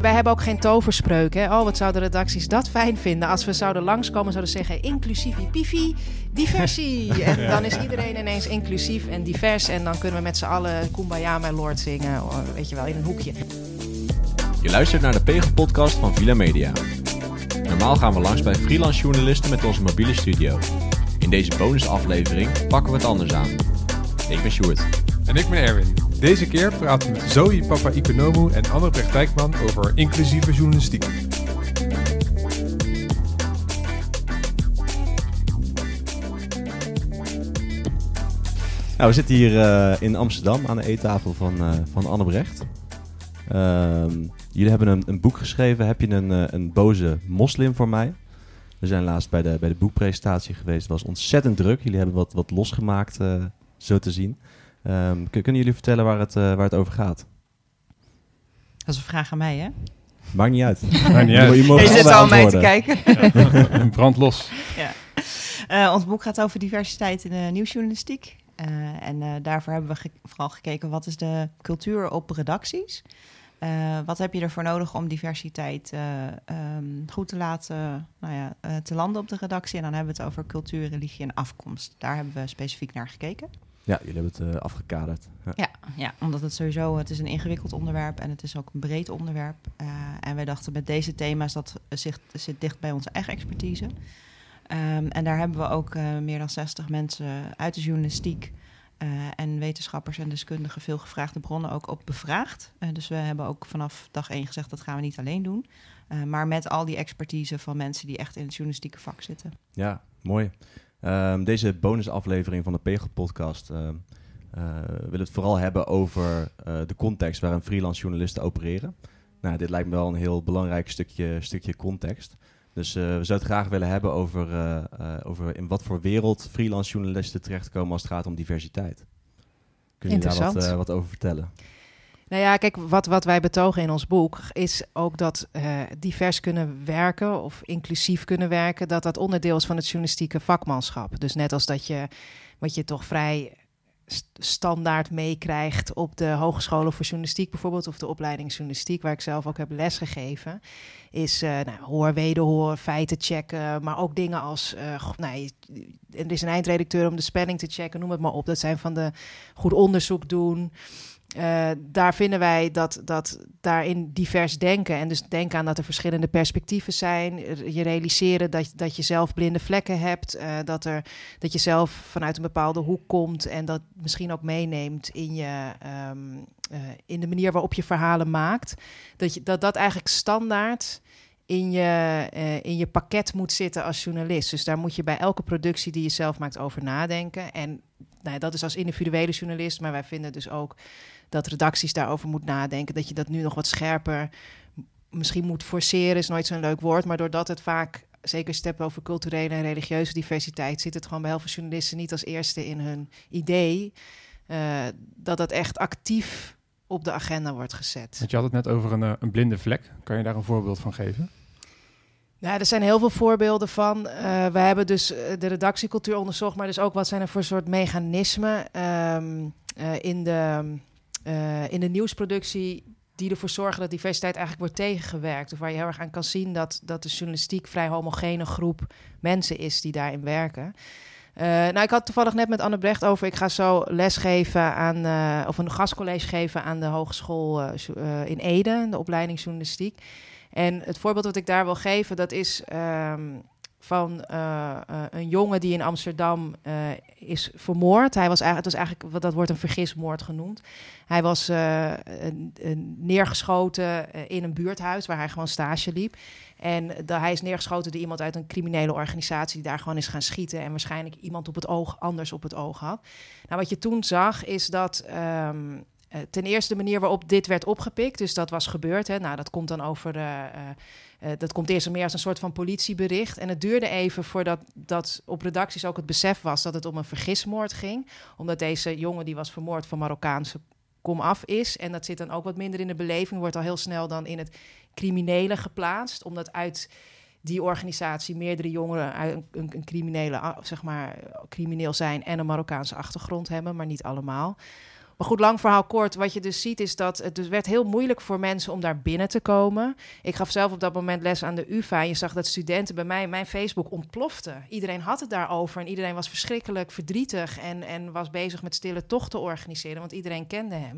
Wij hebben ook geen toverspreuk. Hè? Oh, wat zouden redacties dat fijn vinden als we zouden langskomen zouden zeggen inclusief, pifi, diversie. En dan is iedereen ineens inclusief en divers en dan kunnen we met z'n allen Kumbaya, mijn lord zingen, oh, weet je wel, in een hoekje. Je luistert naar de Pegel-podcast van Villa Media. Normaal gaan we langs bij freelance journalisten met onze mobiele studio. In deze bonusaflevering pakken we het anders aan. Ik ben Sjoerd. En ik ben Erwin. Deze keer praten we met Zoe Papa Economo en Anne Brecht Dijkman over inclusieve journalistiek. Nou, we zitten hier uh, in Amsterdam aan de eettafel van, uh, van Anne Brecht. Uh, jullie hebben een, een, boek geschreven. Heb je een, uh, een boze moslim voor mij? We zijn laatst bij de, bij de boekpresentatie geweest. Het was ontzettend druk. Jullie hebben wat, wat losgemaakt, zo te zien. Um, kunnen jullie vertellen waar het, waar het over gaat? Dat is een vraag aan mij, hè? Maakt niet uit. Maakt niet uit. Je, je zit al mee te kijken. Ja. Brand los. Ja. ons boek gaat over diversiteit in de nieuwsjournalistiek. Uh, en uh, daarvoor hebben we ge vooral gekeken wat is de cultuur op redacties. Uh, wat heb je ervoor nodig om diversiteit um, goed te laten nou ja, te landen op de redactie? En dan hebben we het over cultuur, religie en afkomst. Daar hebben we specifiek naar gekeken. Ja, jullie hebben het afgekaderd. Ja. ja. Ja, omdat het sowieso, het is een ingewikkeld onderwerp en het is ook een breed onderwerp. en wij dachten met deze thema's, dat zit, zit dicht bij onze eigen expertise. Um, en daar hebben we ook uh, meer dan 60 mensen uit de journalistiek en wetenschappers en deskundigen, veel gevraagde bronnen ook op bevraagd. Dus we hebben ook vanaf dag één gezegd dat gaan we niet alleen doen. maar met al die expertise van mensen die echt in het journalistieke vak zitten. Ja, mooi. Um, deze bonusaflevering van de Pegel podcast willen we het vooral hebben over de context waarin freelance journalisten opereren. Nou, dit lijkt me wel een heel belangrijk stukje, stukje context. Dus uh, we zouden het graag willen hebben over, uh, uh, over in wat voor wereld freelance journalisten terechtkomen als het gaat om diversiteit. Kun je daar wat, wat over vertellen? Nou ja, kijk, wat, wat wij betogen in ons boek is ook dat divers kunnen werken of inclusief kunnen werken, dat dat onderdeel is van het journalistieke vakmanschap. Dus net als dat je, wat je toch vrij standaard meekrijgt op de hogescholen voor journalistiek bijvoorbeeld, of de opleiding journalistiek, waar ik zelf ook heb lesgegeven, is uh, nou, hoor, wederhoor, feiten checken, maar ook dingen als, uh, nou, er is een eindredacteur om de spelling te checken, noem het maar op. Dat zijn van de goed onderzoek doen. Uh, daar vinden wij dat, dat daarin divers denken. En dus denken aan dat er verschillende perspectieven zijn. Je realiseren dat, dat je zelf blinde vlekken hebt. Uh, dat, er, dat je zelf vanuit een bepaalde hoek komt. En dat misschien ook meeneemt in, je, um, uh, in de manier waarop je verhalen maakt. Dat je, dat, dat eigenlijk standaard in je, in je pakket moet zitten als journalist. Dus daar moet je bij elke productie die je zelf maakt over nadenken. En nou, dat is als individuele journalist. Maar wij vinden dus ook dat redacties daarover moet nadenken. Dat je dat nu nog wat scherper misschien moet forceren, is nooit zo'n leuk woord. Maar doordat het vaak, zeker als je het hebt over culturele en religieuze diversiteit, zit het gewoon bij heel veel journalisten niet als eerste in hun idee. Uh, dat dat echt actief op de agenda wordt gezet. Want je had het net over een, een blinde vlek. Kan je daar een voorbeeld van geven? Ja, er zijn heel veel voorbeelden van. Uh, we hebben dus de redactiecultuur onderzocht, maar dus ook wat zijn er voor soort mechanismen um, uh, in de uh, in de nieuwsproductie die ervoor zorgen dat diversiteit eigenlijk wordt tegengewerkt. Of waar je heel erg aan kan zien dat, dat de journalistiek vrij homogene groep mensen is die daarin werken. Uh, nou, ik had toevallig net met Anne Brecht over. Ik ga zo lesgeven aan, uh, of een gastcollege geven aan de hogeschool in Ede, de opleiding journalistiek. En het voorbeeld wat ik daar wil geven, dat is um, van uh, uh, een jongen die in Amsterdam uh, is vermoord. Hij was eigenlijk, het was eigenlijk, dat wordt een vergismoord genoemd. Hij was neergeschoten in een buurthuis waar hij gewoon stage liep. En de, hij is neergeschoten door iemand uit een criminele organisatie die daar gewoon is gaan schieten en waarschijnlijk iemand op het oog anders op het oog had. Nou, wat je toen zag is dat uh, ten eerste de manier waarop dit werd opgepikt, dus dat was gebeurd. Hè. Nou, dat komt dan over. Uh, uh, dat komt eerst meer als een soort van politiebericht. En het duurde even voordat dat op redacties ook het besef was dat het om een vergismoord ging. Omdat deze jongen die was vermoord van Marokkaanse kom af is. En dat zit dan ook wat minder in de beleving. Wordt al heel snel dan in het criminele geplaatst. Omdat uit die organisatie meerdere jongeren een, een, een criminele, zeg maar, crimineel zijn en een Marokkaanse achtergrond hebben, maar niet allemaal. Maar goed, lang verhaal kort. Wat je dus ziet is dat het dus werd heel moeilijk voor mensen om daar binnen te komen. Ik gaf zelf op dat moment les aan de UvA. En je zag dat studenten bij mij, mijn Facebook ontplofte. Iedereen had het daarover en iedereen was verschrikkelijk verdrietig en, en was bezig met stille tochten organiseren, want iedereen kende hem.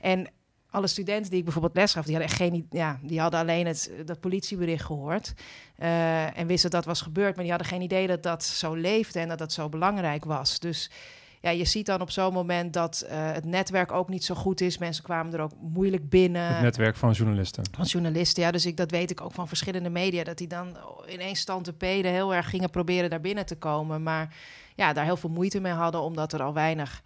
En alle studenten die ik bijvoorbeeld les gaf, die hadden, geen, ja, die hadden alleen het, dat politiebericht gehoord. Uh, en wisten dat dat was gebeurd, maar die hadden geen idee dat dat zo leefde en dat dat zo belangrijk was. Dus ja, je ziet dan op zo'n moment dat uh, het netwerk ook niet zo goed is. Mensen kwamen er ook moeilijk binnen. Het netwerk van journalisten. Van journalisten, ja. Dus ik, dat weet ik ook van verschillende media. Dat die dan ineens stand te peden heel erg gingen proberen daar binnen te komen. Maar ja, daar heel veel moeite mee hadden, omdat er al weinig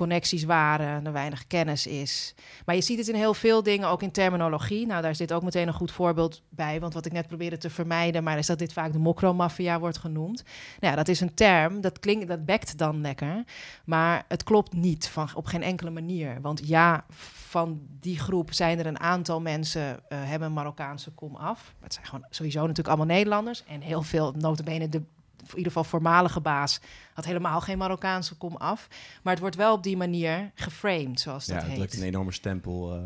connecties waren, er weinig kennis is. Maar je ziet het in heel veel dingen, ook in terminologie. Nou, daar is dit ook meteen een goed voorbeeld bij. Want wat ik net probeerde te vermijden, maar is dat dit vaak de mokromafia wordt genoemd. Nou ja, dat is een term, dat klinkt, dat bekt dan lekker. Maar het klopt niet van, op geen enkele manier. Want ja, van die groep zijn er een aantal mensen uh, hebben Marokkaanse kom af. Het zijn gewoon sowieso natuurlijk allemaal Nederlanders. En heel veel, notabene de in ieder geval voormalige baas, had helemaal geen Marokkaanse kom af. Maar het wordt wel op die manier geframed, zoals dat ja, heet. Ja, het een enorme stempel uh,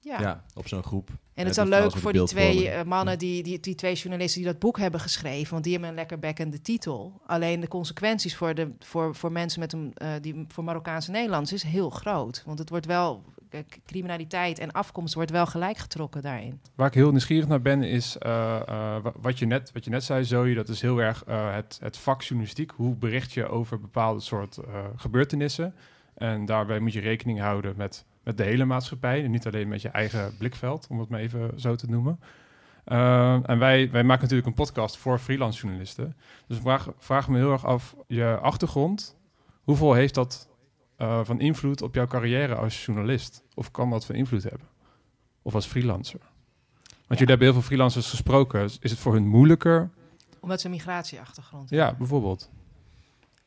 ja. ja. op zo'n groep. En het is dan leuk voor die twee uh, mannen, die, die, die twee journalisten die dat boek hebben geschreven, want die hebben een lekker bekkende titel. Alleen de consequenties voor, de, voor, voor mensen met een, uh, die voor Marokkaanse Nederlands is heel groot. Want het wordt wel criminaliteit en afkomst wordt wel gelijk getrokken daarin. Waar ik heel nieuwsgierig naar ben, is uh, uh, wat, je net, wat je net zei, Zoe, dat is heel erg uh, het, het vak journalistiek. Hoe bericht je over bepaalde soort gebeurtenissen? En daarbij moet je rekening houden met, met de hele maatschappij en niet alleen met je eigen blikveld, om het maar even zo te noemen. en wij, wij maken natuurlijk een podcast voor freelance journalisten. Dus ik vraag, vraag me heel erg af, je achtergrond, hoeveel heeft dat uh, van invloed op jouw carrière als journalist? Of kan dat van invloed hebben? Of als freelancer? Want ja. jullie hebben heel veel freelancers gesproken. Is het voor hun moeilijker? Omdat ze een migratieachtergrond hebben. Ja, bijvoorbeeld.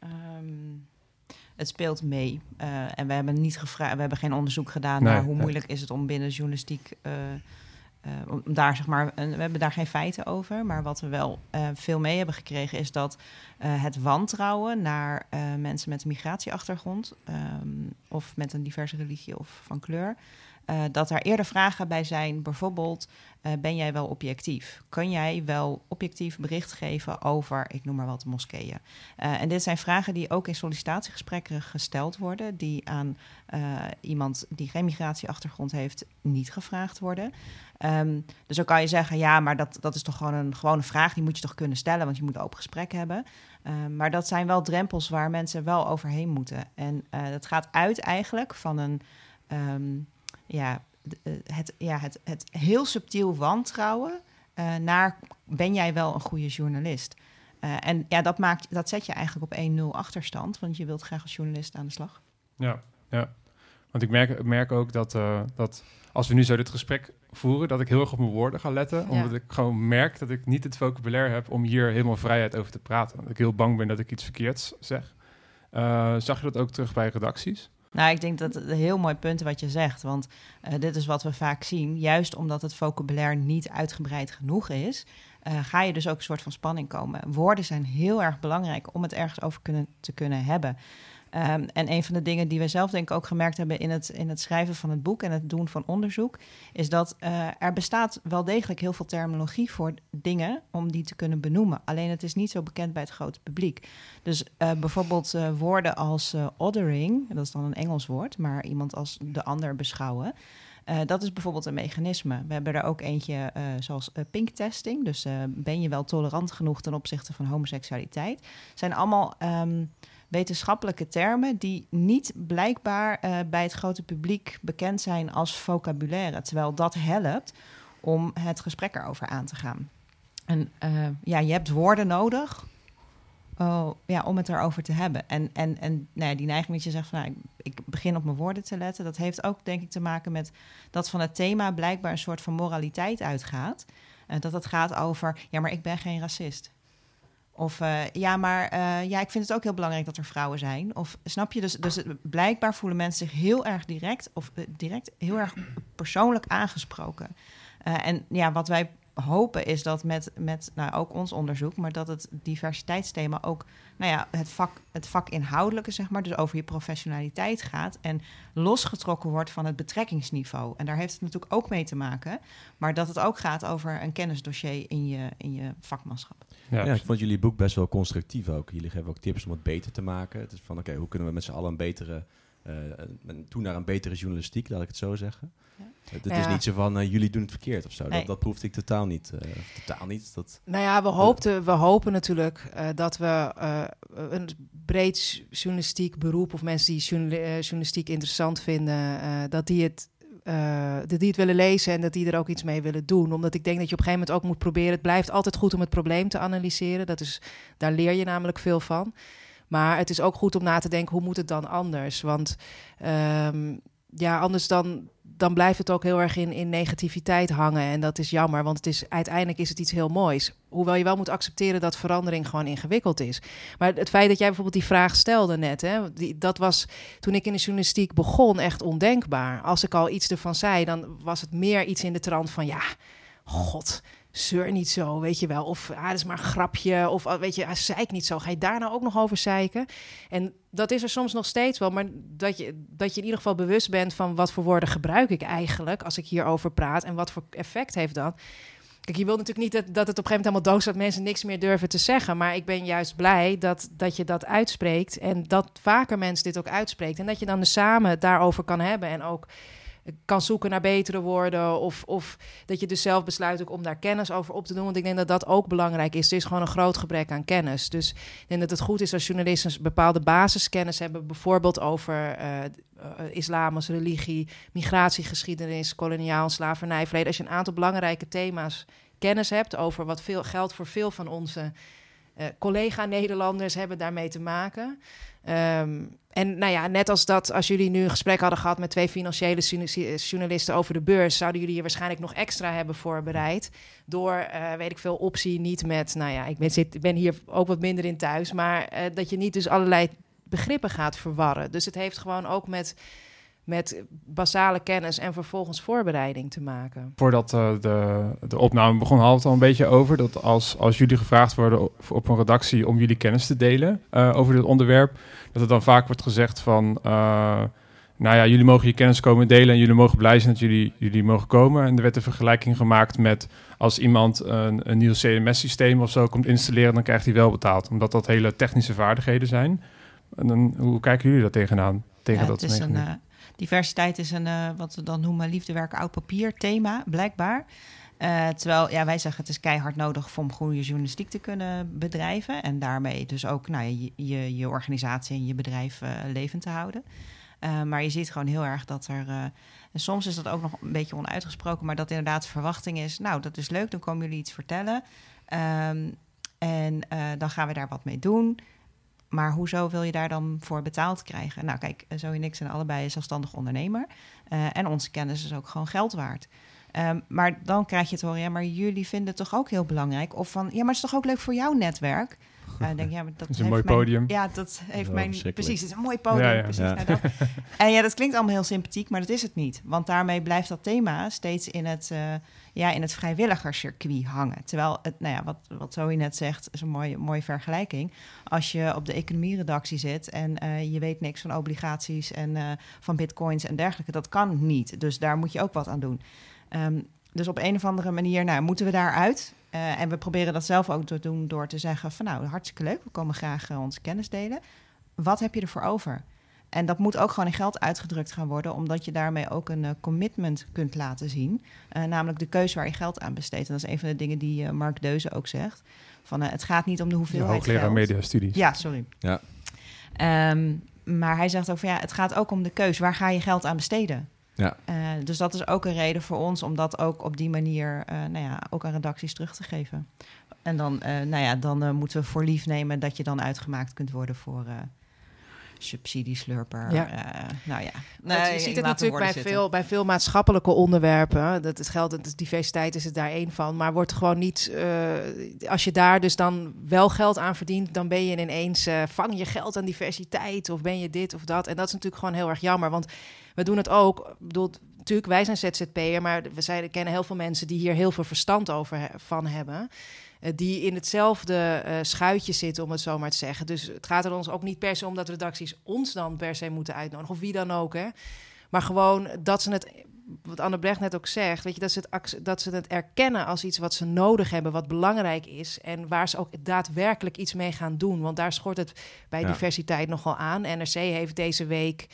Um, het speelt mee. Uh, en we hebben niet gevraagd, we hebben geen onderzoek gedaan nee, naar hoe moeilijk is het om binnen journalistiek. Uh, uh, om daar, zeg maar, we hebben daar geen feiten over. Maar wat we wel veel mee hebben gekregen is dat het wantrouwen naar mensen met een migratieachtergrond um, of met een diverse religie of van kleur. Dat daar eerder vragen bij zijn, bijvoorbeeld, ben jij wel objectief? Kan jij wel objectief bericht geven over, ik noem maar wat, moskeeën? en dit zijn vragen die ook in sollicitatiegesprekken gesteld worden, die aan iemand die geen migratieachtergrond heeft niet gevraagd worden. Um, dus dan kan je zeggen, ja, maar dat, dat is toch gewoon een gewone vraag, die moet je toch kunnen stellen, want je moet een open gesprek hebben. Um, maar dat zijn wel drempels waar mensen wel overheen moeten. En dat gaat uit eigenlijk van een, um, ja, het, ja, het, het heel subtiel wantrouwen uh, naar ben jij wel een goede journalist? Uh, en ja, dat, maakt, dat zet je eigenlijk op 1-0 achterstand, want je wilt graag als journalist aan de slag. Ja, ja. Want ik merk, merk ook dat, uh, dat als we nu zo dit gesprek voeren, dat ik heel erg op mijn woorden ga letten. Ja. Omdat ik gewoon merk dat ik niet het vocabulaire heb om hier helemaal vrijheid over te praten. Dat ik heel bang ben dat ik iets verkeerds zeg. Zag je dat ook terug bij redacties? Nou, ik denk dat het een heel mooi punt wat je zegt. Want uh, dit is wat we vaak zien. Juist omdat het vocabulaire niet uitgebreid genoeg is, uh, ga je dus ook een soort van spanning komen. Woorden zijn heel erg belangrijk om het ergens over kunnen, te kunnen hebben. Um, en een van de dingen die wij zelf denk ik ook gemerkt hebben in het, in het schrijven van het boek en het doen van onderzoek, is dat uh, er bestaat wel degelijk heel veel terminologie voor dingen om die te kunnen benoemen. Alleen het is niet zo bekend bij het grote publiek. Dus uh, bijvoorbeeld uh, woorden als othering, dat is dan een Engels woord, maar iemand als de ander beschouwen. Dat is bijvoorbeeld een mechanisme. We hebben er ook eentje zoals uh, pink testing. Dus ben je wel tolerant genoeg ten opzichte van homoseksualiteit? Zijn allemaal um, wetenschappelijke termen die niet blijkbaar uh, bij het grote publiek bekend zijn als vocabulaire. Terwijl dat helpt om het gesprek erover aan te gaan. En uh, ja, je hebt woorden nodig uh, ja, om het erover te hebben. En, en, en nou ja, die neiging dat je zegt van nou, ik, begin op mijn woorden te letten, dat heeft ook denk ik te maken met dat van het thema blijkbaar een soort van moraliteit uitgaat. Uh, dat het gaat over, ja, maar ik ben geen racist. Of uh, ja, maar uh, ja, ik vind het ook heel belangrijk dat er vrouwen zijn. Of snap je? Dus, dus blijkbaar voelen mensen zich heel erg direct of uh, direct heel erg persoonlijk aangesproken. en ja, wat wij hopen is dat met, met nou, ook ons onderzoek, maar dat het diversiteitsthema ook nou ja, het, vak, het vak inhoudelijke, zeg maar, dus over je professionaliteit gaat en losgetrokken wordt van het betrekkingsniveau. En daar heeft het natuurlijk ook mee te maken, maar dat het ook gaat over een kennisdossier in je, in je vakmanschap. Ja, ik vond jullie boek best wel constructief ook. Jullie geven ook tips om het beter te maken. Het is van, oké, hoe kunnen we met z'n allen een betere, toe naar een betere journalistiek, laat ik het zo zeggen. Het, is niet zo van uh, jullie doen het verkeerd of zo. Dat, dat proefde ik totaal niet. Uh, totaal niet. Dat, nou ja, we, hoopten, we hopen natuurlijk uh, dat we een breed journalistiek beroep of mensen die journalistiek interessant vinden, dat die het. dat die het willen lezen en dat die er ook iets mee willen doen. Omdat ik denk dat je op een gegeven moment ook moet proberen. Het blijft altijd goed om het probleem te analyseren. Dat is, daar leer je namelijk veel van. Maar het is ook goed om na te denken, hoe moet het dan anders? Want um, ja, anders dan, dan blijft het ook heel erg in, in negativiteit hangen. En dat is jammer, want het is, uiteindelijk is het iets heel moois. Hoewel je wel moet accepteren dat verandering gewoon ingewikkeld is. Maar het feit dat jij bijvoorbeeld die vraag stelde net, hè, die, dat was toen ik in de journalistiek begon echt ondenkbaar. Als ik al iets ervan zei, dan was het meer iets in de trant van ja, god, zeur niet zo, weet je wel. Of ah, dat is maar een grapje. Of ah, weet je, ah, zeik niet zo. Ga je daar nou ook nog over zeiken? En dat is er soms nog steeds wel. Maar dat je, dat je in ieder geval bewust bent van wat voor woorden gebruik ik eigenlijk als ik hierover praat. En wat voor effect heeft dat. Kijk, je wil natuurlijk niet dat, het op een gegeven moment helemaal dood dat mensen niks meer durven te zeggen. Maar ik ben juist blij dat, dat je dat uitspreekt. En dat vaker mensen dit ook uitspreekt. En dat je dan samen daarover kan hebben. En ook kan zoeken naar betere woorden. Of, of dat je dus zelf besluit ook om daar kennis over op te doen. Want ik denk dat dat ook belangrijk is. Er is gewoon een groot gebrek aan kennis. Dus ik denk dat het goed is als journalisten bepaalde basiskennis hebben. Bijvoorbeeld over uh, islam als religie, migratiegeschiedenis, koloniaal slavernijverleden. Als je een aantal belangrijke thema's kennis hebt over wat veel geldt voor veel van onze uh, collega-Nederlanders hebben daarmee te maken. Um, en nou ja, net als dat, als jullie nu een gesprek hadden gehad met twee financiële journalisten over de beurs, zouden jullie hier waarschijnlijk nog extra hebben voorbereid. Door, uh, weet ik veel, optie niet met, nou ja, ik ben, zit, ben hier ook wat minder in thuis, maar dat je niet dus allerlei begrippen gaat verwarren. Dus het heeft gewoon ook met met basale kennis en vervolgens voorbereiding te maken. Voordat uh, de, de opname begon, hadden we het al een beetje over dat als, als jullie gevraagd worden op, op een redactie om jullie kennis te delen uh, over dit onderwerp, dat er dan vaak wordt gezegd van, uh, nou ja, jullie mogen je kennis komen delen en jullie mogen blij zijn dat jullie, jullie mogen komen. En er werd een vergelijking gemaakt met als iemand een, een nieuw CMS-systeem of zo komt installeren, dan krijgt hij wel betaald, omdat dat hele technische vaardigheden zijn. En dan, hoe kijken jullie daar tegenaan? Tegen ja, dat het is een, Diversiteit is een, uh, wat we dan noemen, liefdewerk oud papier thema, blijkbaar. Uh, terwijl ja, wij zeggen het is keihard nodig om goede journalistiek te kunnen bedrijven. En daarmee dus ook nou, je, je, je organisatie en je bedrijf uh, levend te houden. Maar je ziet gewoon heel erg dat er. en soms is dat ook nog een beetje onuitgesproken, maar dat inderdaad de verwachting is. Nou, dat is leuk, dan komen jullie iets vertellen. Um, en dan gaan we daar wat mee doen. Maar hoezo wil je daar dan voor betaald krijgen? Nou, kijk, zo en ik zijn allebei zelfstandig ondernemer. Uh, en onze kennis is ook gewoon geld waard. Um, maar dan krijg je het horen, ja, maar jullie vinden het toch ook heel belangrijk? Of van, ja, maar het is toch ook leuk voor jouw netwerk? Uh, denk, ja, maar dat, is een mooi podium. Ja, dat heeft mijn... Precies, het is een mooi podium. Ja, ja. Precies, ja. Nou, dat, en ja, dat klinkt allemaal heel sympathiek, maar dat is het niet. Want daarmee blijft dat thema steeds in het... Uh, ja, in het vrijwilligerscircuit hangen. Terwijl, het, nou ja, wat, wat Zoe net zegt, is een mooie, mooie vergelijking. Als je op de economieredactie zit en uh, je weet niks van obligaties en uh, van bitcoins en dergelijke, dat kan niet. Dus daar moet je ook wat aan doen. Um, dus op een of andere manier nou, moeten we daaruit. Uh, en we proberen dat zelf ook te doen door te zeggen van nou, hartstikke leuk, we komen graag onze kennis delen. Wat heb je ervoor over? En dat moet ook gewoon in geld uitgedrukt gaan worden, omdat je daarmee ook een uh, commitment kunt laten zien. Uh, namelijk de keuze waar je geld aan besteedt. En dat is een van de dingen die uh, Mark Deuze ook zegt. Van, het gaat niet om de hoeveelheid ja, hoogleraar media studies. Ja, sorry. Ja. Um, maar hij zegt ook van ja, het gaat ook om de keuze. Waar ga je geld aan besteden? Ja. dus dat is ook een reden voor ons om dat ook op die manier nou ja, ook aan redacties terug te geven. En dan, nou ja, dan moeten we voor lief nemen dat je dan uitgemaakt kunt worden voor subsidieslurper. Ja. eh, nou ja, Nee, je ziet het de natuurlijk bij zitten. veel, bij veel maatschappelijke onderwerpen. Dat het geldt, dat diversiteit is het daar één van. Maar wordt gewoon niet. eh, als je daar dus dan wel geld aan verdient, dan ben je ineens. eh, vang je geld aan diversiteit of ben je dit of dat. En dat is natuurlijk gewoon heel erg jammer. Want we doen het ook. Ik bedoel, natuurlijk, wij zijn ZZP'er, maar we zijn, kennen heel veel mensen die hier heel veel verstand over he- van hebben. Eh, die in hetzelfde eh, schuitje zitten, om het zo maar te zeggen. Dus het gaat er ons ook niet per se om dat redacties ons dan per se moeten uitnodigen, of wie dan ook. Hè. Maar gewoon dat ze het, wat Anne Brecht net ook zegt, weet je, dat ze, het, dat ze het erkennen als iets wat ze nodig hebben, wat belangrijk is. En waar ze ook daadwerkelijk iets mee gaan doen. Want daar schort het bij Ja. diversiteit nogal aan. NRC heeft deze week.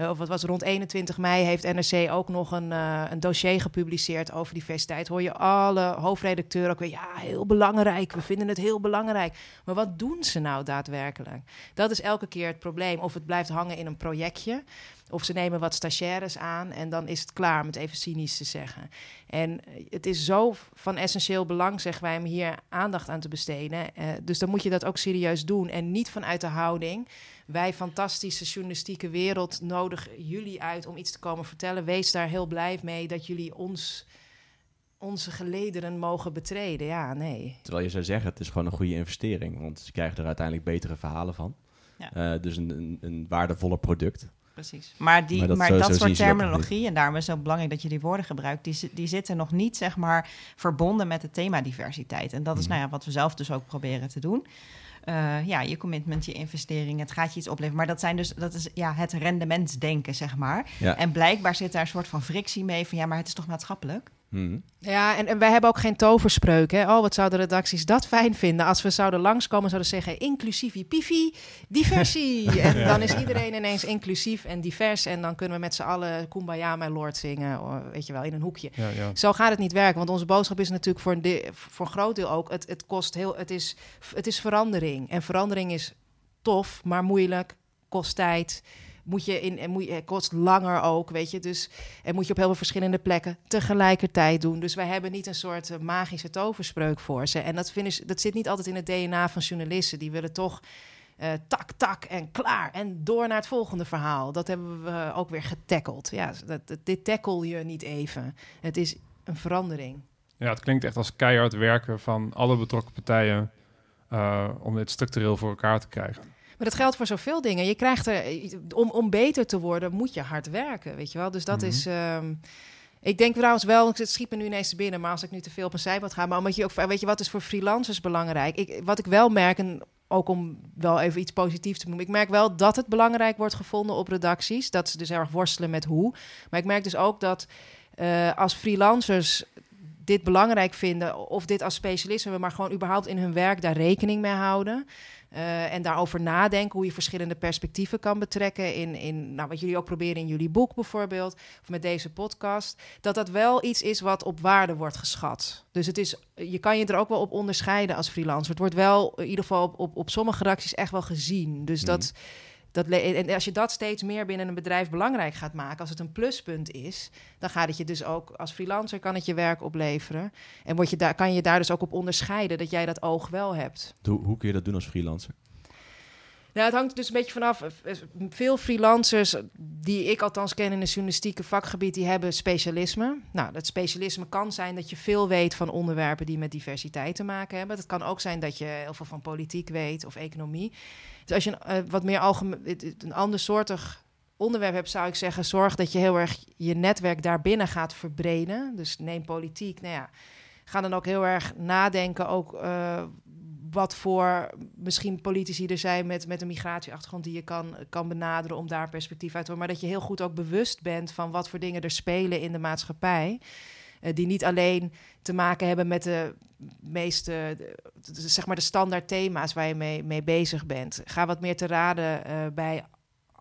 Eh, Of wat was rond 21 mei heeft NRC ook nog een, eh, een dossier gepubliceerd over diversiteit. Hoor je alle hoofdredacteuren ook weer, ja, heel belangrijk. We vinden het heel belangrijk. Maar wat doen ze nou daadwerkelijk? Dat is elke keer het probleem. Of het blijft hangen in een projectje. Of ze nemen wat stagiaires aan en dan is het klaar, om het even cynisch te zeggen. En eh, het is zo van essentieel belang, zeggen wij, om hier aandacht aan te besteden. Eh, dus dan moet je dat ook serieus doen. En niet vanuit de houding. Wij, fantastische journalistieke wereld, nodigen jullie uit om iets te komen vertellen. Wees daar heel blij mee dat jullie ons, onze gelederen mogen betreden. Ja, nee. Terwijl je zou zeggen, het is gewoon een goede investering. Want ze krijgen er uiteindelijk betere verhalen van. Ja. Eh, dus een, een, een waardevoller product. Precies. Maar, die, Maar maar dat zo- soort terminologie, en daarom is het ook belangrijk dat je die woorden gebruikt, die, die zitten nog niet zeg maar verbonden met het thema diversiteit. En dat is Mhm. nou ja, wat we zelf dus ook proberen te doen. Eh, ja, je commitment, je investering, het gaat je iets opleveren. Maar dat zijn dus dat is ja, het rendementsdenken, zeg maar. Ja. En blijkbaar zit daar een soort van frictie mee van ja, maar het is toch maatschappelijk? Mhm. Ja, en, en wij hebben ook geen toverspreuk. Hè? Oh, wat zouden redacties dat fijn vinden als we zouden langskomen, zouden zeggen inclusief, pifi, diversie. En dan is iedereen ineens inclusief en divers. En dan kunnen we met z'n allen Kumbaya, my lord zingen, oh, weet je wel, in een hoekje. Ja, ja. Zo gaat het niet werken, want onze boodschap is natuurlijk voor een, de- voor een groot deel ook, het, het kost heel, het is, het is verandering. En verandering is tof, maar moeilijk, kost tijd. Moet je in, en moet je, het kost langer ook, weet je. Dus en moet je op heel veel verschillende plekken tegelijkertijd doen. Dus wij hebben niet een soort eh, magische toverspreuk voor ze. En dat, dat zit niet altijd in het DNA van journalisten. Die willen toch eh, tak, tak en klaar. En door naar het volgende verhaal. Dat hebben we ook weer getackeld. Ja, dat- dit tackle je niet even. Het is een verandering. Ja, het klinkt echt als keihard werken van alle betrokken partijen eh, om dit structureel voor elkaar te krijgen. Maar dat geldt voor zoveel dingen. Je krijgt er, om, om beter te worden, moet je hard werken, weet je wel. Dus dat Mhm. is. ehm, ik denk trouwens wel, het schiet me nu ineens binnen, maar als ik nu te veel op een zijpad ga, maar omdat je ook, weet je, wat is voor freelancers belangrijk? Ik, wat ik wel merk, en ook om wel even iets positiefs te noemen, ik merk wel dat het belangrijk wordt gevonden op redacties, dat ze dus erg worstelen met hoe. Maar ik merk dus ook dat eh, als freelancers dit belangrijk vinden, of dit als specialist hebben, maar gewoon überhaupt in hun werk daar rekening mee houden. Eh, en daarover nadenken hoe je verschillende perspectieven kan betrekken. In, in nou, wat jullie ook proberen in jullie boek bijvoorbeeld, of met deze podcast. Dat dat wel iets is wat op waarde wordt geschat. Dus het is, je kan je er ook wel op onderscheiden als freelancer. Het wordt wel in ieder geval op, op, op sommige redacties echt wel gezien. Dus dat. Dat, en als je dat steeds meer binnen een bedrijf belangrijk gaat maken, als het een pluspunt is, dan gaat het je dus ook als freelancer kan het je werk opleveren. En word je daar, kan je daar dus ook op onderscheiden dat jij dat oog wel hebt. Hoe, hoe kun je dat doen als freelancer? Nou, het hangt dus een beetje vanaf. Eh, Veel freelancers, die ik althans ken in het journalistieke vakgebied, die hebben specialisme. Nou, dat specialisme kan zijn dat je veel weet van onderwerpen die met diversiteit te maken hebben. Het kan ook zijn dat je heel veel van politiek weet of economie. Dus als je een, eh, wat meer algemeen, een ander soortig onderwerp hebt, zou ik zeggen, zorg dat je heel erg je netwerk daarbinnen gaat verbreden. Dus neem politiek, nou ja, ga dan ook heel erg nadenken, ook eh, wat voor misschien politici er zijn met, met een migratieachtergrond die je kan, kan benaderen om daar perspectief uit te horen. Maar dat je heel goed ook bewust bent van wat voor dingen er spelen in de maatschappij. eh, die niet alleen te maken hebben met de meeste, zeg maar de standaard thema's waar je mee, mee bezig bent. Ga wat meer te raden eh, bij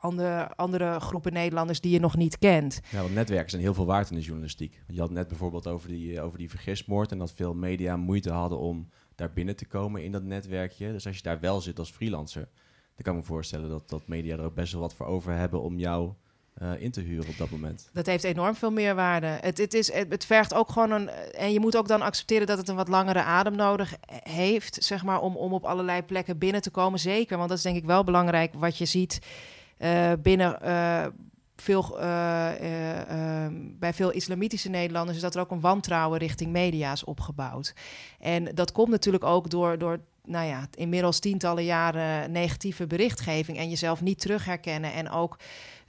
andere, andere groepen Nederlanders die je nog niet kent. Ja, want netwerken zijn heel veel waard in de journalistiek. Je had net bijvoorbeeld over die, eh, over die vergismoord en dat veel media moeite hadden om daar binnen te komen in dat netwerkje. Dus als je daar wel zit als freelancer, dan kan ik me voorstellen dat, dat media er ook best wel wat voor over hebben om jou eh, in te huren op dat moment. Dat heeft enorm veel meerwaarde. Het, het, is, het, vergt ook gewoon een. En je moet ook dan accepteren dat het een wat langere adem nodig heeft, zeg maar, om, om op allerlei plekken binnen te komen. Zeker, want dat is denk ik wel belangrijk wat je ziet. eh, binnen eh, veel, eh, eh, ehm, bij veel islamitische Nederlanders is dat er ook een wantrouwen richting media is opgebouwd. En dat komt natuurlijk ook door, door nou ja, inmiddels tientallen jaren negatieve berichtgeving en jezelf niet terug herkennen en ook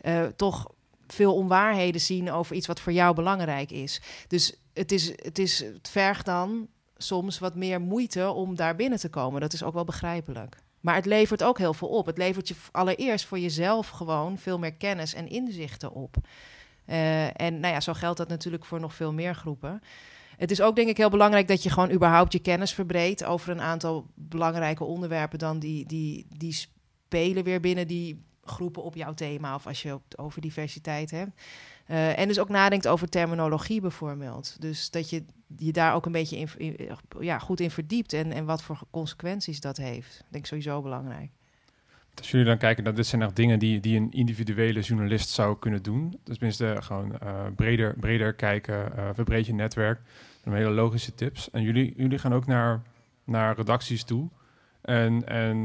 eh, toch veel onwaarheden zien over iets wat voor jou belangrijk is. Dus het, is, het, is, het vergt dan soms wat meer moeite om daar binnen te komen. Dat is ook wel begrijpelijk. Maar het levert ook heel veel op. Het levert je allereerst voor jezelf gewoon veel meer kennis en inzichten op. Uh, en nou ja, zo geldt dat natuurlijk voor nog veel meer groepen. Het is ook denk ik heel belangrijk dat je gewoon überhaupt je kennis verbreedt over een aantal belangrijke onderwerpen dan die, die, die spelen weer binnen die groepen op jouw thema of als je het over diversiteit hebt. Uh, en dus ook nadenkt over terminologie bijvoorbeeld. Dus dat je je daar ook een beetje in, ja, goed in verdiept en, en wat voor consequenties dat heeft. Ik denk sowieso belangrijk. Als jullie dan kijken, dat dit zijn echt dingen die, die een individuele journalist zou kunnen doen. Dus tenminste, gewoon uh, breder, breder kijken, verbreed je netwerk. Dat hele logische tips. En jullie, jullie gaan ook naar, naar redacties toe. En, en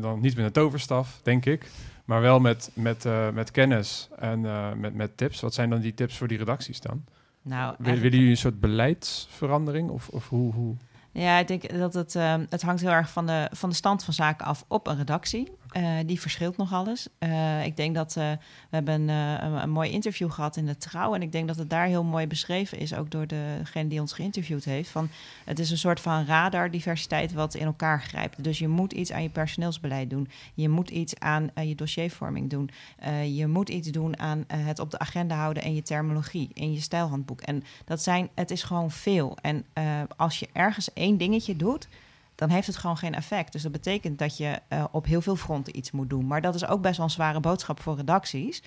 dan niet met een toverstaf, denk ik. Maar wel met, met, uh, met kennis en uh, met, met tips. Wat zijn dan die tips voor die redacties dan? Nou, Willen jullie een soort beleidsverandering? Of, of hoe, hoe? Ja, ik denk dat het, uh, het hangt heel erg van de, van de stand van zaken af op een redactie. Uh, die verschilt nog alles. Uh, ik denk dat we hebben een, een, mooi interview gehad in de Trouw. En ik denk dat het daar heel mooi beschreven is, ook door degene die ons geïnterviewd heeft. Van, het is een soort van radardiversiteit wat in elkaar grijpt. Dus je moet iets aan je personeelsbeleid doen. Je moet iets aan je dossiervorming doen. je moet iets doen aan het op de agenda houden en je terminologie in je stijlhandboek. En dat zijn, het is gewoon veel. En als je ergens één dingetje doet, dan heeft het gewoon geen effect. Dus dat betekent dat je uh, op heel veel fronten iets moet doen. Maar dat is ook best wel een zware boodschap voor redacties.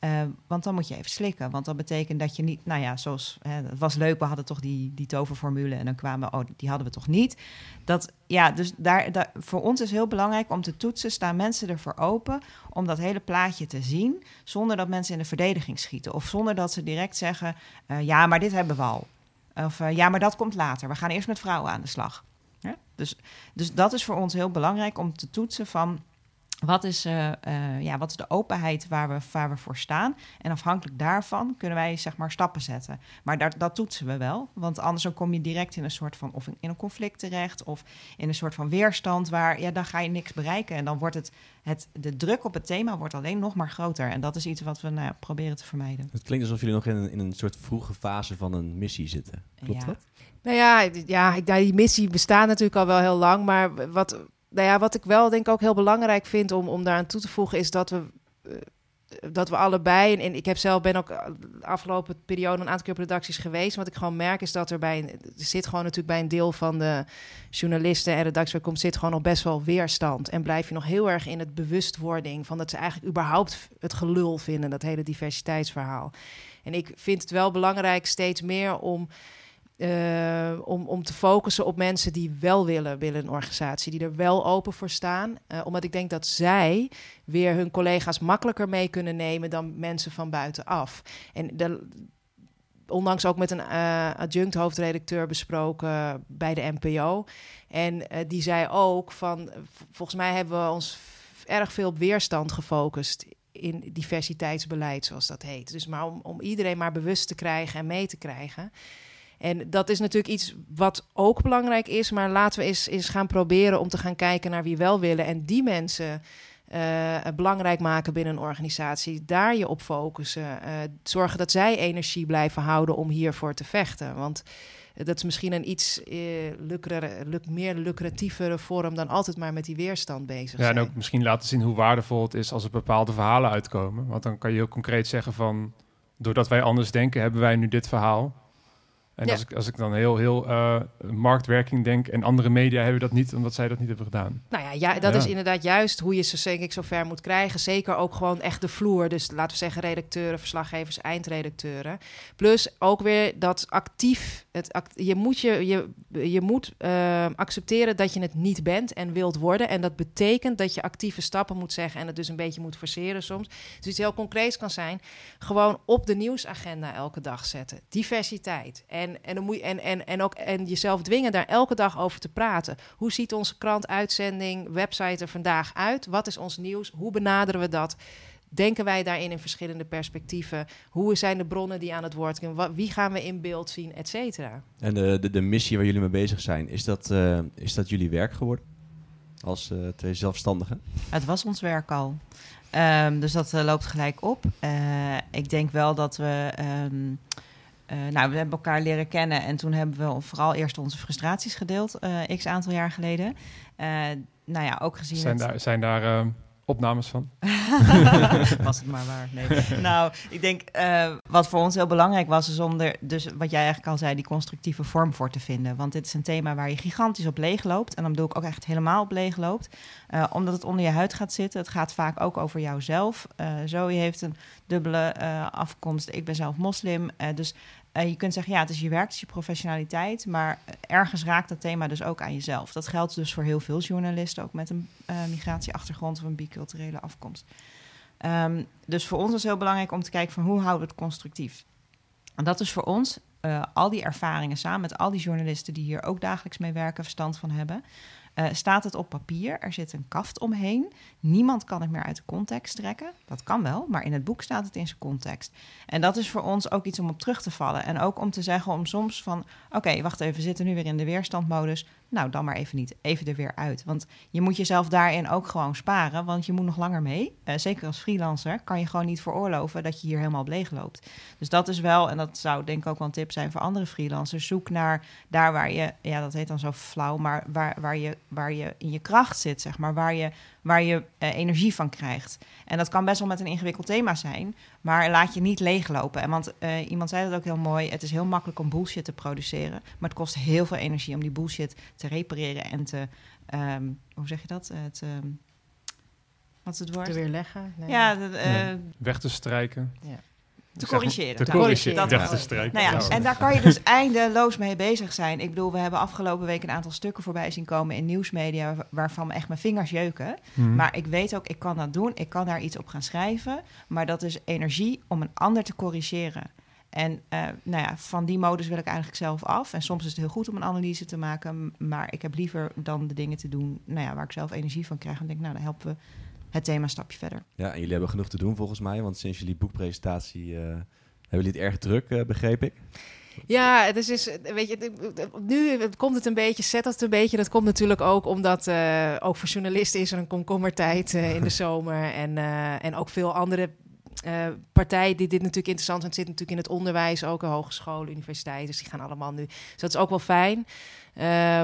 Uh, want dan moet je even slikken. Want dat betekent dat je niet, nou ja, zoals hè, het was leuk, we hadden toch die, die toverformule en dan kwamen, oh, die hadden we toch niet. Dat, ja, dus daar, daar, voor ons is heel belangrijk om te toetsen, staan mensen ervoor open om dat hele plaatje te zien, zonder dat mensen in de verdediging schieten. Of zonder dat ze direct zeggen, uh, ja, maar dit hebben we al. Of ja, maar dat komt later. We gaan eerst met vrouwen aan de slag. Ja? Dus, dus dat is voor ons heel belangrijk om te toetsen van wat is, uh, uh, ja, wat is de openheid waar we, waar we voor staan? En afhankelijk daarvan kunnen wij zeg maar stappen zetten. Maar dat, dat toetsen we wel. Want anders dan kom je direct in een soort van of in, een conflict terecht of in een soort van weerstand waar ja, dan ga je niks bereiken. En dan wordt het, het de druk op het thema wordt alleen nog maar groter. En dat is iets wat we nou, proberen te vermijden. Het klinkt alsof jullie nog in een, in een soort vroege fase van een missie zitten. Klopt Ja. dat? Nou ja, ja nou, die missie bestaat natuurlijk al wel heel lang. Maar wat, nou ja, wat ik wel denk ook heel belangrijk vind om, om daaraan toe te voegen, is dat we. eh, dat we allebei, en, ik heb zelf ben ook de afgelopen periode een aantal keer op redacties geweest. Wat ik gewoon merk is dat er bij een, er zit gewoon natuurlijk bij een deel van de journalisten en redacties waar komt, zit gewoon nog best wel weerstand. En blijf je nog heel erg in het bewustwording van dat ze eigenlijk überhaupt het gelul vinden, dat hele diversiteitsverhaal. En ik vind het wel belangrijk steeds meer om. Uh, om, om te focussen op mensen die wel willen binnen een organisatie, die er wel open voor staan. Uh, omdat ik denk dat zij weer hun collega's makkelijker mee kunnen nemen dan mensen van buitenaf. En de, onlangs ook met een uh, adjunct hoofdredacteur besproken bij de NPO. En die zei ook van, volgens mij hebben we ons erg veel op weerstand gefocust in diversiteitsbeleid, zoals dat heet. Dus maar om, om iedereen maar bewust te krijgen en mee te krijgen. En dat is natuurlijk iets wat ook belangrijk is. Maar laten we eens, eens gaan proberen om te gaan kijken naar wie wel willen. En die mensen uh, belangrijk maken binnen een organisatie. Daar je op focussen. Uh, zorgen dat zij energie blijven houden om hiervoor te vechten. Want dat is misschien een iets uh, meer lucratievere vorm dan altijd maar met die weerstand bezig ja, zijn. En ook misschien laten zien hoe waardevol het is als er bepaalde verhalen uitkomen. Want dan kan je heel concreet zeggen van... doordat wij anders denken, hebben wij nu dit verhaal. En ja. als, ik, als ik dan heel, heel uh, marktwerking denk en andere media hebben dat niet, omdat zij dat niet hebben gedaan. Nou ja, ja dat ja. is inderdaad juist hoe je ze denk ik zo ver moet krijgen. Zeker ook gewoon echt de vloer. Dus laten we zeggen redacteuren, verslaggevers, eindredacteuren. Plus ook weer dat actief. Het je moet, je, je, je moet uh, accepteren dat je het niet bent en wilt worden. En dat betekent dat je actieve stappen moet zeggen en het dus een beetje moet forceren soms. Dus iets heel concreets kan zijn. Gewoon op de nieuwsagenda elke dag zetten. Diversiteit. En en, en, dan moet je, en, en, en ook en jezelf dwingen daar elke dag over te praten. Hoe ziet onze krant, uitzending, website er vandaag uit? Wat is ons nieuws? Hoe benaderen we dat? Denken wij daarin in verschillende perspectieven? Hoe zijn de bronnen die aan het woord komen? Wie gaan we in beeld zien, et cetera? En de, de, de, missie waar jullie mee bezig zijn, is dat, uh, is dat jullie werk geworden? Als uh, twee zelfstandigen? Het was ons werk al. Um, dus dat uh, loopt gelijk op. ik denk wel dat we... Um, nou, we hebben elkaar leren kennen en toen hebben we vooral eerst onze frustraties gedeeld, x aantal jaar geleden. nou ja, ook gezien. Zijn daar, zijn daar ehm, opnames van. was het maar waar. Nee. nou, ik denk uh, wat voor ons heel belangrijk was, is om er, dus wat jij eigenlijk al zei, die constructieve vorm voor te vinden. Want dit is een thema waar je gigantisch op leeg loopt. En dan bedoel ik ook echt helemaal op leeg loopt. Uh, omdat het onder je huid gaat zitten. Het gaat vaak ook over jouzelf. Uh, Zoe heeft een dubbele afkomst. Ik ben zelf moslim. dus uh, je kunt zeggen, ja, het is je werk, het is je professionaliteit, maar ergens raakt dat thema dus ook aan jezelf. Dat geldt dus voor heel veel journalisten, ook met een uh, migratieachtergrond of een biculturele afkomst. Um, dus voor ons is heel belangrijk om te kijken van hoe houden we het constructief. En dat is voor ons al die ervaringen samen met al die journalisten die hier ook dagelijks mee werken, verstand van hebben. Uh, staat het op papier, er zit een kaft omheen. Niemand kan het meer uit de context trekken. Dat kan wel, maar in het boek staat het in zijn context. En dat is voor ons ook iets om op terug te vallen. En ook om te zeggen om soms van... oké, wacht even, we zitten nu weer in de weerstandmodus. Nou, dan maar even niet. Even er weer uit. Want je moet jezelf daarin ook gewoon sparen, want je moet nog langer mee. Uh, zeker als freelancer kan je gewoon niet veroorloven dat je hier helemaal leeg loopt. Dus dat is wel, en dat zou denk ik ook wel een tip zijn voor andere freelancers. Zoek naar daar waar je, ja, dat heet dan zo flauw, maar waar, waar, je, waar je in je kracht zit, zeg maar. Waar je waar je uh, energie van krijgt. En dat kan best wel met een ingewikkeld thema zijn, maar laat je niet leeglopen. En want uh, iemand zei dat ook heel mooi: het is heel makkelijk om bullshit te produceren, maar het kost heel veel energie om die bullshit te repareren en te, um, hoe zeg je dat? Het, um, wat is het woord? Te weerleggen. Nee. Ja, de, uh, nee. weg te strijken. Ja. Te corrigeren. Te corrigeren. Dat te strijken. Nou ja, en daar kan je dus eindeloos mee bezig zijn. Ik bedoel, we hebben afgelopen week een aantal stukken voorbij zien komen in nieuwsmedia... waarvan echt mijn vingers jeuken. Mhm. Maar ik weet ook, ik kan dat doen. Ik kan daar iets op gaan schrijven. Maar dat is energie om een ander te corrigeren. En uh, nou ja, van die modus wil ik eigenlijk zelf af. En soms is het heel goed om een analyse te maken. Maar ik heb liever dan de dingen te doen nou ja, waar ik zelf energie van krijg. En denk, nou, dan helpen we het thema een stapje verder. Ja, en jullie hebben genoeg te doen volgens mij, want sinds jullie boekpresentatie uh, hebben jullie het erg druk, uh, begreep ik. Ja, dus is, weet je, nu komt het een beetje, zet het een beetje. Dat komt natuurlijk ook omdat uh, ook voor journalisten is er een komkommertijd uh, in de zomer. En, uh, en ook veel andere partijen die dit natuurlijk interessant zijn. Het zit natuurlijk in het onderwijs, ook hogescholen, universiteiten. Dus die gaan allemaal nu. Dus dat is ook wel fijn.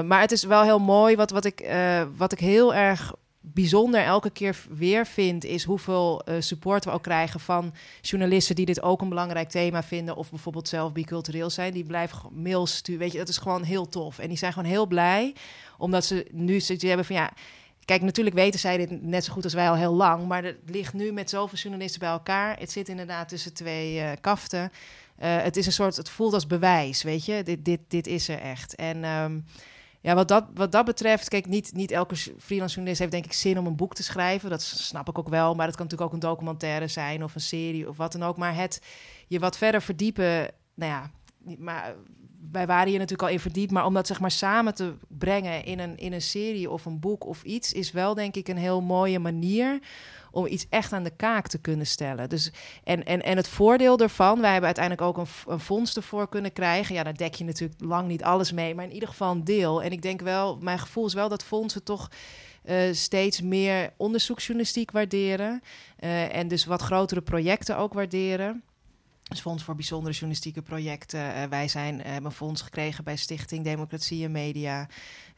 maar het is wel heel mooi. Wat, wat, ik, wat ik heel erg bijzonder elke keer weer vind, is hoeveel uh, support we ook krijgen van journalisten die dit ook een belangrijk thema vinden, of bijvoorbeeld zelf bicultureel zijn. Die blijven mails sturen. Weet je, dat is gewoon heel tof. En die zijn gewoon heel blij, omdat ze nu ze hebben van ja. Kijk, natuurlijk weten zij dit net zo goed als wij al heel lang, maar het ligt nu met zoveel journalisten bij elkaar. Het zit inderdaad tussen twee uh, kaften. Uh, het is een soort, het voelt als bewijs, weet je. Dit, dit, dit is er echt. En um, ja, wat dat, wat dat betreft, kijk, niet, niet elke freelance journalist heeft denk ik zin om een boek te schrijven. Dat snap ik ook wel, maar dat kan natuurlijk ook een documentaire zijn of een serie of wat dan ook. Maar het je wat verder verdiepen, nou ja, maar wij waren hier natuurlijk al in verdiept, maar om dat zeg maar samen te brengen in een, in een serie of een boek of iets, is wel denk ik een heel mooie manier om iets echt aan de kaak te kunnen stellen. Dus, en, en, en het voordeel ervan, wij hebben uiteindelijk ook een, een fonds ervoor kunnen krijgen. Ja, daar dek je natuurlijk lang niet alles mee, maar in ieder geval een deel. En ik denk wel, mijn gevoel is wel dat fondsen toch. Uh, steeds meer onderzoeksjournalistiek waarderen. Uh, en dus wat grotere projecten ook waarderen. Dus Fonds voor Bijzondere Journalistieke Projecten. Uh, wij zijn, hebben een fonds gekregen bij Stichting Democratie en Media.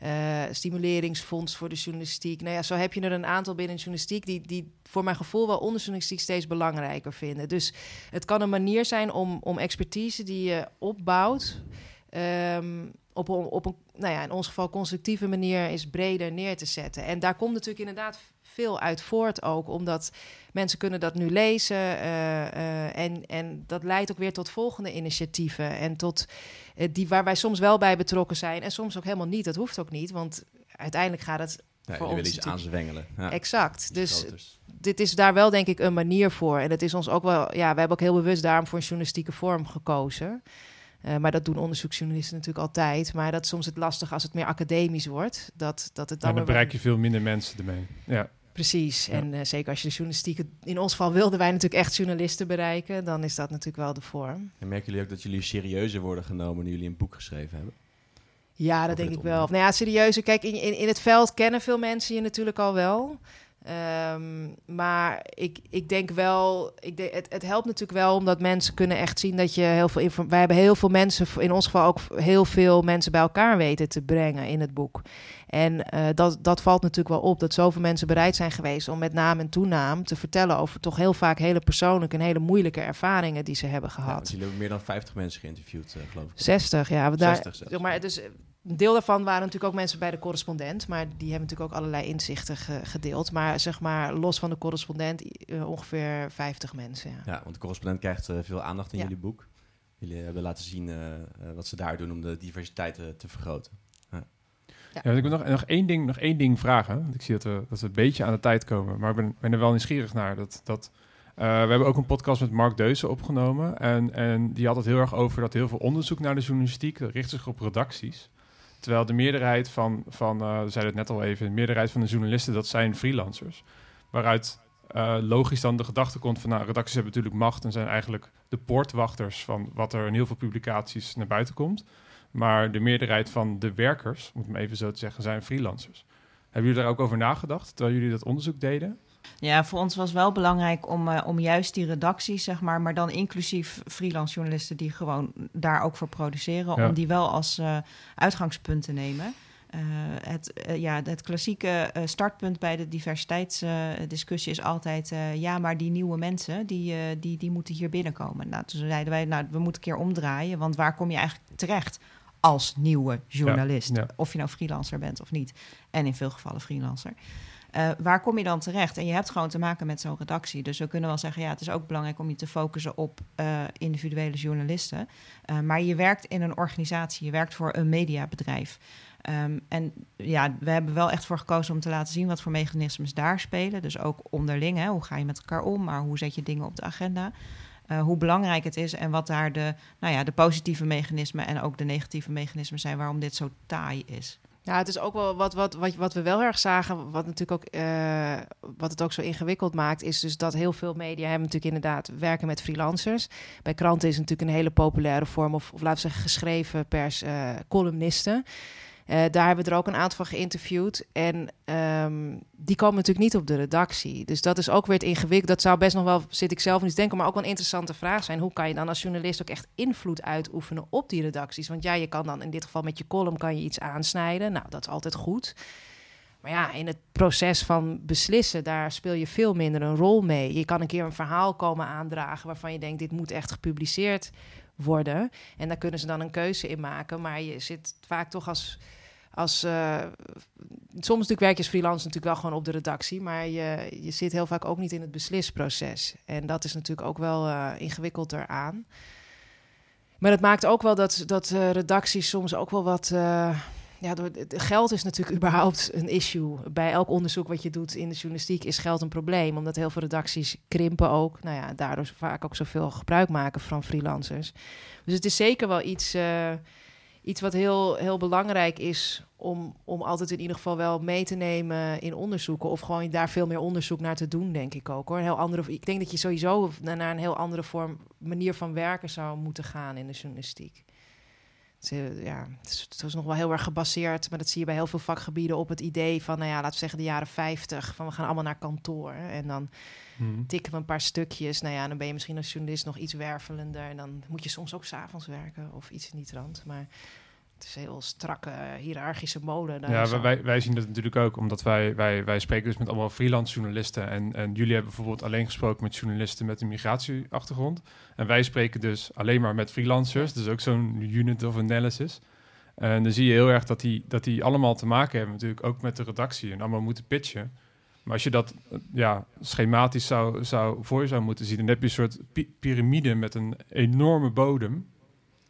Uh, stimuleringsfonds voor de journalistiek. Nou ja, zo heb je er een aantal binnen journalistiek... die, die voor mijn gevoel wel onder journalistiek steeds belangrijker vinden. Dus het kan een manier zijn om, om expertise die je opbouwt... Um, op, op een, nou ja, in ons geval constructieve manier is breder neer te zetten. En daar komt natuurlijk inderdaad veel uit voort ook, omdat mensen kunnen dat nu lezen uh, uh, en, en dat leidt ook weer tot volgende initiatieven en tot uh, die waar wij soms wel bij betrokken zijn en soms ook helemaal niet. Dat hoeft ook niet, want uiteindelijk gaat het nee, voor je ons wil iets aanzwengelen. Ja. Exact. Dus dit is daar wel denk ik een manier voor en het is ons ook wel, ja, we hebben ook heel bewust daarom voor een journalistieke vorm gekozen. Uh, maar dat doen onderzoeksjournalisten natuurlijk altijd. Maar dat is soms het lastig als het meer academisch wordt. Dat, dat het dan ja, dan bereik je veel minder mensen ermee. Ja. Precies. Ja. En eh, zeker als je de journalistiek... In ons geval wilden wij natuurlijk echt journalisten bereiken. Dan is dat natuurlijk wel de vorm. En merken jullie ook dat jullie serieuzer worden genomen nu jullie een boek geschreven hebben? Ja, dat denk ik wel. Nou ja, serieus. Kijk, in, in, in het veld kennen veel mensen je natuurlijk al wel. Ehm, maar ik, ik denk wel, ik het, het helpt natuurlijk wel omdat mensen kunnen echt zien dat je heel veel informatie. Wij hebben heel veel mensen, in ons geval ook heel veel mensen bij elkaar weten te brengen in het boek. En eh, dat, dat valt natuurlijk wel op, dat zoveel mensen bereid zijn geweest om met naam en toenaam te vertellen over toch heel vaak hele persoonlijke en hele moeilijke ervaringen die ze hebben Ja, gehad. want jullie hebben meer dan 50 mensen geïnterviewd, eh, geloof ik. 60, ja. We daar, 60 zelfs. zeg maar, dus eh, een deel daarvan waren natuurlijk ook mensen bij de correspondent, maar die hebben natuurlijk ook allerlei inzichten ge- gedeeld. Maar zeg maar, los van de correspondent, eh, ongeveer 50 mensen. Ja. Ja, want de correspondent krijgt eh, veel aandacht in Ja. jullie boek. Jullie hebben laten zien eh, wat ze daar doen om de diversiteit te vergroten. Ja, want ik wil nog, nog, één ding, nog één ding vragen. Want ik zie dat we, dat we een beetje aan de tijd komen. Maar ik ben, ben er wel nieuwsgierig naar. Dat, dat, eh, we hebben ook een podcast met Mark Deuzen opgenomen. En, en die had het heel erg over dat heel veel onderzoek naar de journalistiek... richt zich op redacties. Terwijl de meerderheid van, van eh, we zeiden het net al even... de meerderheid van de journalisten, dat zijn freelancers. Waaruit eh, logisch dan de gedachte komt van... nou, redacties hebben natuurlijk macht... en zijn eigenlijk de poortwachters van wat er in heel veel publicaties naar buiten komt... Maar de meerderheid van de werkers, moet ik maar even zo te zeggen, zijn freelancers. Hebben jullie daar ook over nagedacht terwijl jullie dat onderzoek deden? Ja, voor ons was wel belangrijk om, eh, om juist die redacties, zeg maar, maar dan inclusief freelance journalisten die gewoon daar ook voor produceren, Ja. om die wel als eh, uitgangspunt te nemen. Eh, het, ja, het klassieke startpunt bij de diversiteitsdiscussie is altijd... ja, maar die nieuwe mensen, die, die, die moeten hier binnenkomen. Nou, toen zeiden wij, nou, we moeten een keer omdraaien... want waar kom je eigenlijk terecht als nieuwe journalist? ja. Of je nou freelancer bent of niet. En in veel gevallen freelancer. Eh, waar kom je dan terecht? En je hebt gewoon te maken met zo'n redactie. Dus we kunnen wel zeggen, ja, het is ook belangrijk om je te focussen op eh, individuele journalisten. Eh, maar je werkt in een organisatie, je werkt voor een mediabedrijf. Ehm, en ja, we hebben wel echt voor gekozen om te laten zien wat voor mechanismes daar spelen. Dus ook onderling, hè, hoe ga je met elkaar om, maar hoe zet je dingen op de agenda? Hoe belangrijk het is en wat daar de, nou ja, de positieve mechanismen en ook de negatieve mechanismen zijn waarom dit zo taai is. Ja, het is ook wel wat, wat, wat, wat we wel erg zagen, wat natuurlijk ook eh, wat het ook zo ingewikkeld maakt, is dus dat heel veel media hebben natuurlijk inderdaad werken met freelancers. Bij kranten is natuurlijk een hele populaire vorm, of, of laten we zeggen geschreven pers, eh, columnisten. Eh, daar hebben we er ook een aantal van geïnterviewd. En ehm, die komen natuurlijk niet op de redactie. Dus dat is ook weer het ingewikkeld. Dat zou best nog wel, zit ik zelf niet denken, maar ook wel een interessante vraag zijn. Hoe kan je dan als journalist ook echt invloed uitoefenen op die redacties? Want ja, je kan dan in dit geval met je column kan je iets aansnijden. Nou, dat is altijd goed. Maar ja, in het proces van beslissen, daar speel je veel minder een rol mee. Je kan een keer een verhaal komen aandragen waarvan je denkt, dit moet echt gepubliceerd worden. En daar kunnen ze dan een keuze in maken. Maar je zit vaak toch als. Als eh, soms natuurlijk werk je als freelancer natuurlijk wel gewoon op de redactie. Maar je, je zit heel vaak ook niet in het beslisproces. En dat is natuurlijk ook wel eh ingewikkeld eraan. Maar het maakt ook wel dat, dat eh, redacties soms ook wel wat. eh, ja, door, geld is natuurlijk überhaupt een issue. Bij elk onderzoek wat je doet in de journalistiek is geld een probleem. Omdat heel veel redacties krimpen ook. Nou ja, daardoor vaak ook zoveel gebruik maken van freelancers. Dus het is zeker wel iets, eh, iets wat heel, heel belangrijk is om, om altijd in ieder geval wel mee te nemen in onderzoeken. Of gewoon daar veel meer onderzoek naar te doen, denk ik ook hoor. Een heel andere, ik denk dat je sowieso naar een heel andere vorm, manier van werken zou moeten gaan in de journalistiek. Het is, ja, het is, het is nog wel heel erg gebaseerd, maar dat zie je bij heel veel vakgebieden op het idee van, nou ja, laten we zeggen de jaren 50, van we gaan allemaal naar kantoor. En dan tikken we een paar stukjes. Nou ja, dan ben je misschien als journalist nog iets wervelender. En dan moet je soms ook s'avonds werken of iets in die trant. Maar het is een heel strakke, hiërarchische molen. daar Ja, wij, wij zien dat natuurlijk ook, omdat wij, wij, wij spreken dus met allemaal freelance journalisten. En, en jullie hebben bijvoorbeeld alleen gesproken met journalisten met een migratieachtergrond. En wij spreken dus alleen maar met freelancers, dus ook zo'n unit of analysis. En dan zie je heel erg dat die, dat die allemaal te maken hebben natuurlijk ook met de redactie en allemaal moeten pitchen. Maar als je dat ja, schematisch zou, zou voor je zou moeten zien, dan heb je een soort pi- piramide met een enorme bodem.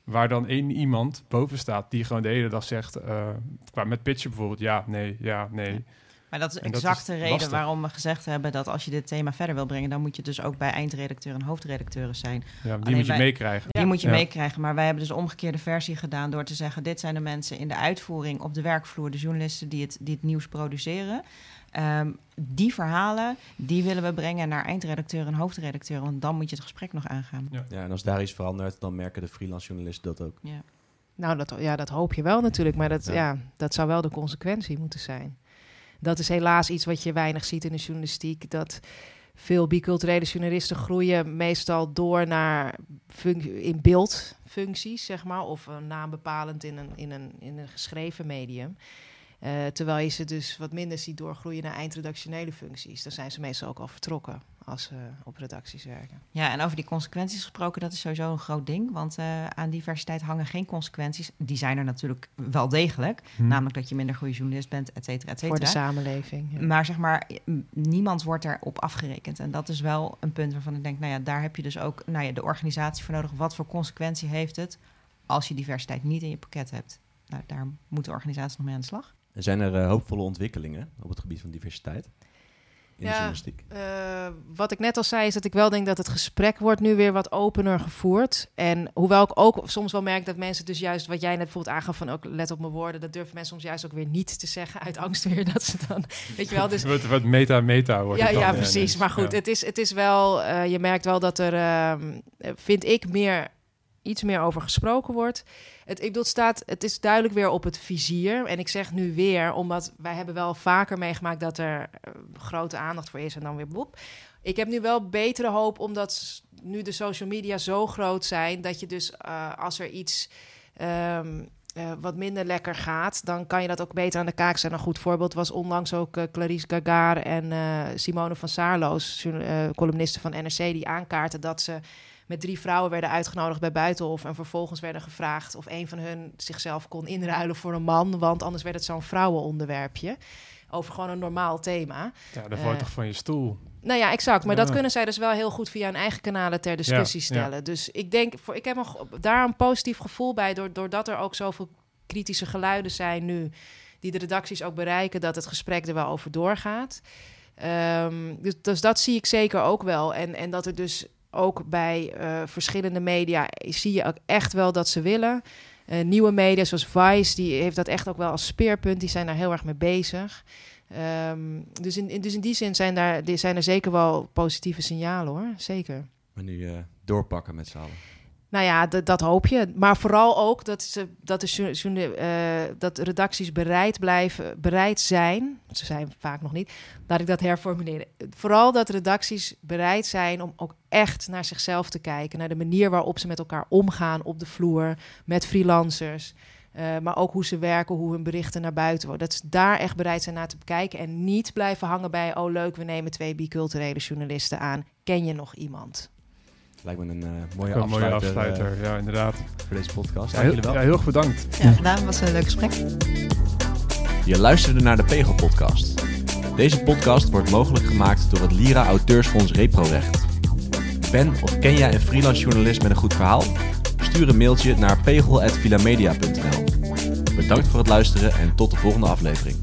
Waar dan één iemand boven staat die gewoon de hele dag zegt, eh, qua met pitchen bijvoorbeeld, ja, nee, ja, nee. Maar dat is En dat exact is de reden lastig. waarom we gezegd hebben dat als je dit thema verder wil brengen, dan moet je dus ook bij eindredacteur en hoofdredacteuren zijn. Ja, die Alleen moet je meekrijgen. Die moet je Ja. meekrijgen. Maar wij hebben dus de omgekeerde versie gedaan door te zeggen: dit zijn de mensen in de uitvoering op de werkvloer, de journalisten die het, die het nieuws produceren. Ehm, die verhalen, die willen we brengen naar eindredacteur en hoofdredacteur. Want dan moet je het gesprek nog aangaan. Ja, en als daar iets verandert, dan merken de freelance journalisten dat ook. Ja. Nou, dat, ja, dat hoop je wel natuurlijk, maar dat, Ja. ja. dat zou wel de consequentie moeten zijn. Dat is helaas iets wat je weinig ziet in de journalistiek. Dat veel biculturele journalisten groeien meestal door naar in beeldfuncties, zeg maar, of een naambepalend in een, in een, in een geschreven medium. Eh, terwijl je ze dus wat minder ziet doorgroeien naar eindredactionele functies. Dan zijn ze meestal ook al vertrokken als ze op redacties werken. ja, en over die consequenties gesproken, dat is sowieso een groot ding. Want eh, aan diversiteit hangen geen consequenties. Die zijn er natuurlijk wel degelijk. Hm. Namelijk dat je minder goede journalist bent, et cetera, et Voor de cetera. samenleving. ja. Maar zeg maar, m- niemand wordt erop afgerekend. En dat is wel een punt waarvan ik denk, nou ja, daar heb je dus ook nou ja, de organisatie voor nodig. Wat voor consequentie heeft het als je diversiteit niet in je pakket hebt? Nou, daar moet de organisatie nog mee aan de slag. Zijn er eh, hoopvolle ontwikkelingen op het gebied van diversiteit in de Ja. journalistiek? Eh, wat ik net al zei, is dat ik wel denk dat het gesprek wordt nu weer wat opener gevoerd. En hoewel ik ook soms wel merk dat mensen dus juist wat jij net bijvoorbeeld aangaf van ook let op mijn woorden, dat durven mensen soms juist ook weer niet te zeggen uit angst weer dat ze dan, weet je wel, dus Wat, wat meta-meta wordt ja, dan. ja, precies. Maar goed, Ja. het, is, het is wel, eh, je merkt wel dat er, ehm, eh, vind ik, meer, iets meer over gesproken wordt. Het, staat, het is duidelijk weer op het vizier. En ik zeg nu weer, omdat wij hebben wel vaker meegemaakt dat er eh, grote aandacht voor is en dan weer boep. Ik heb nu wel betere hoop, omdat nu de social media zo groot zijn, dat je dus eh, als er iets ehm, eh, wat minder lekker gaat, dan kan je dat ook beter aan de kaak zetten. Een goed voorbeeld was onlangs ook eh, Clarice Gagar en Simone van Saarloos, journa- eh, columniste van NRC, die aankaarten dat ze met drie vrouwen werden uitgenodigd bij Buitenhof en vervolgens werden gevraagd of een van hun zichzelf kon inruilen voor een man, want anders werd het zo'n vrouwenonderwerpje over gewoon een normaal thema. Ja, val je Eh, toch van je stoel. Nou ja, exact. Maar Ja. dat kunnen zij dus wel heel goed via hun eigen kanalen ter discussie Ja, stellen. Dus ik denk, voor, ik heb een, daar een positief gevoel bij, door- doordat er ook zoveel kritische geluiden zijn nu, die de redacties ook bereiken, dat het gesprek er wel over doorgaat. Ehm, dus, dus dat zie ik zeker ook wel. En, en dat er dus ook bij eh, verschillende media zie je ook echt wel dat ze willen. Eh, nieuwe media zoals Vice, die heeft dat echt ook wel als speerpunt. Die zijn daar heel erg mee bezig. Ehm, dus, in, dus in die zin zijn, daar, zijn er zeker wel positieve signalen hoor. Zeker. Maar nu eh, doorpakken met z'n allen. Nou ja, dat, hoop je. Maar vooral ook dat, ze, dat, de, eh, dat redacties bereid blijven, bereid zijn. Ze zijn vaak nog niet. Laat ik dat herformuleren. Vooral dat redacties bereid zijn om ook echt naar zichzelf te kijken. Naar de manier waarop ze met elkaar omgaan op de vloer, met freelancers. eh, maar ook hoe ze werken, hoe hun berichten naar buiten worden. Dat ze daar echt bereid zijn naar te bekijken. En niet blijven hangen bij, oh leuk, we nemen twee biculturele journalisten aan. Ken je nog iemand? Lijkt me een eh, mooie Een mooie afsluiter, eh, afsluiter, ja, inderdaad. voor deze podcast. Ja, heel, jullie wel. ja, heel erg bedankt. Ja, gedaan. was een leuk gesprek. Je luisterde naar de Pegel Podcast. Deze podcast wordt mogelijk gemaakt door het Lira Auteursfonds Reprorecht. Ben of ken jij een freelance journalist met een goed verhaal? Stuur een mailtje naar pegel.vilamedia.nl Bedankt voor het luisteren en tot de volgende aflevering.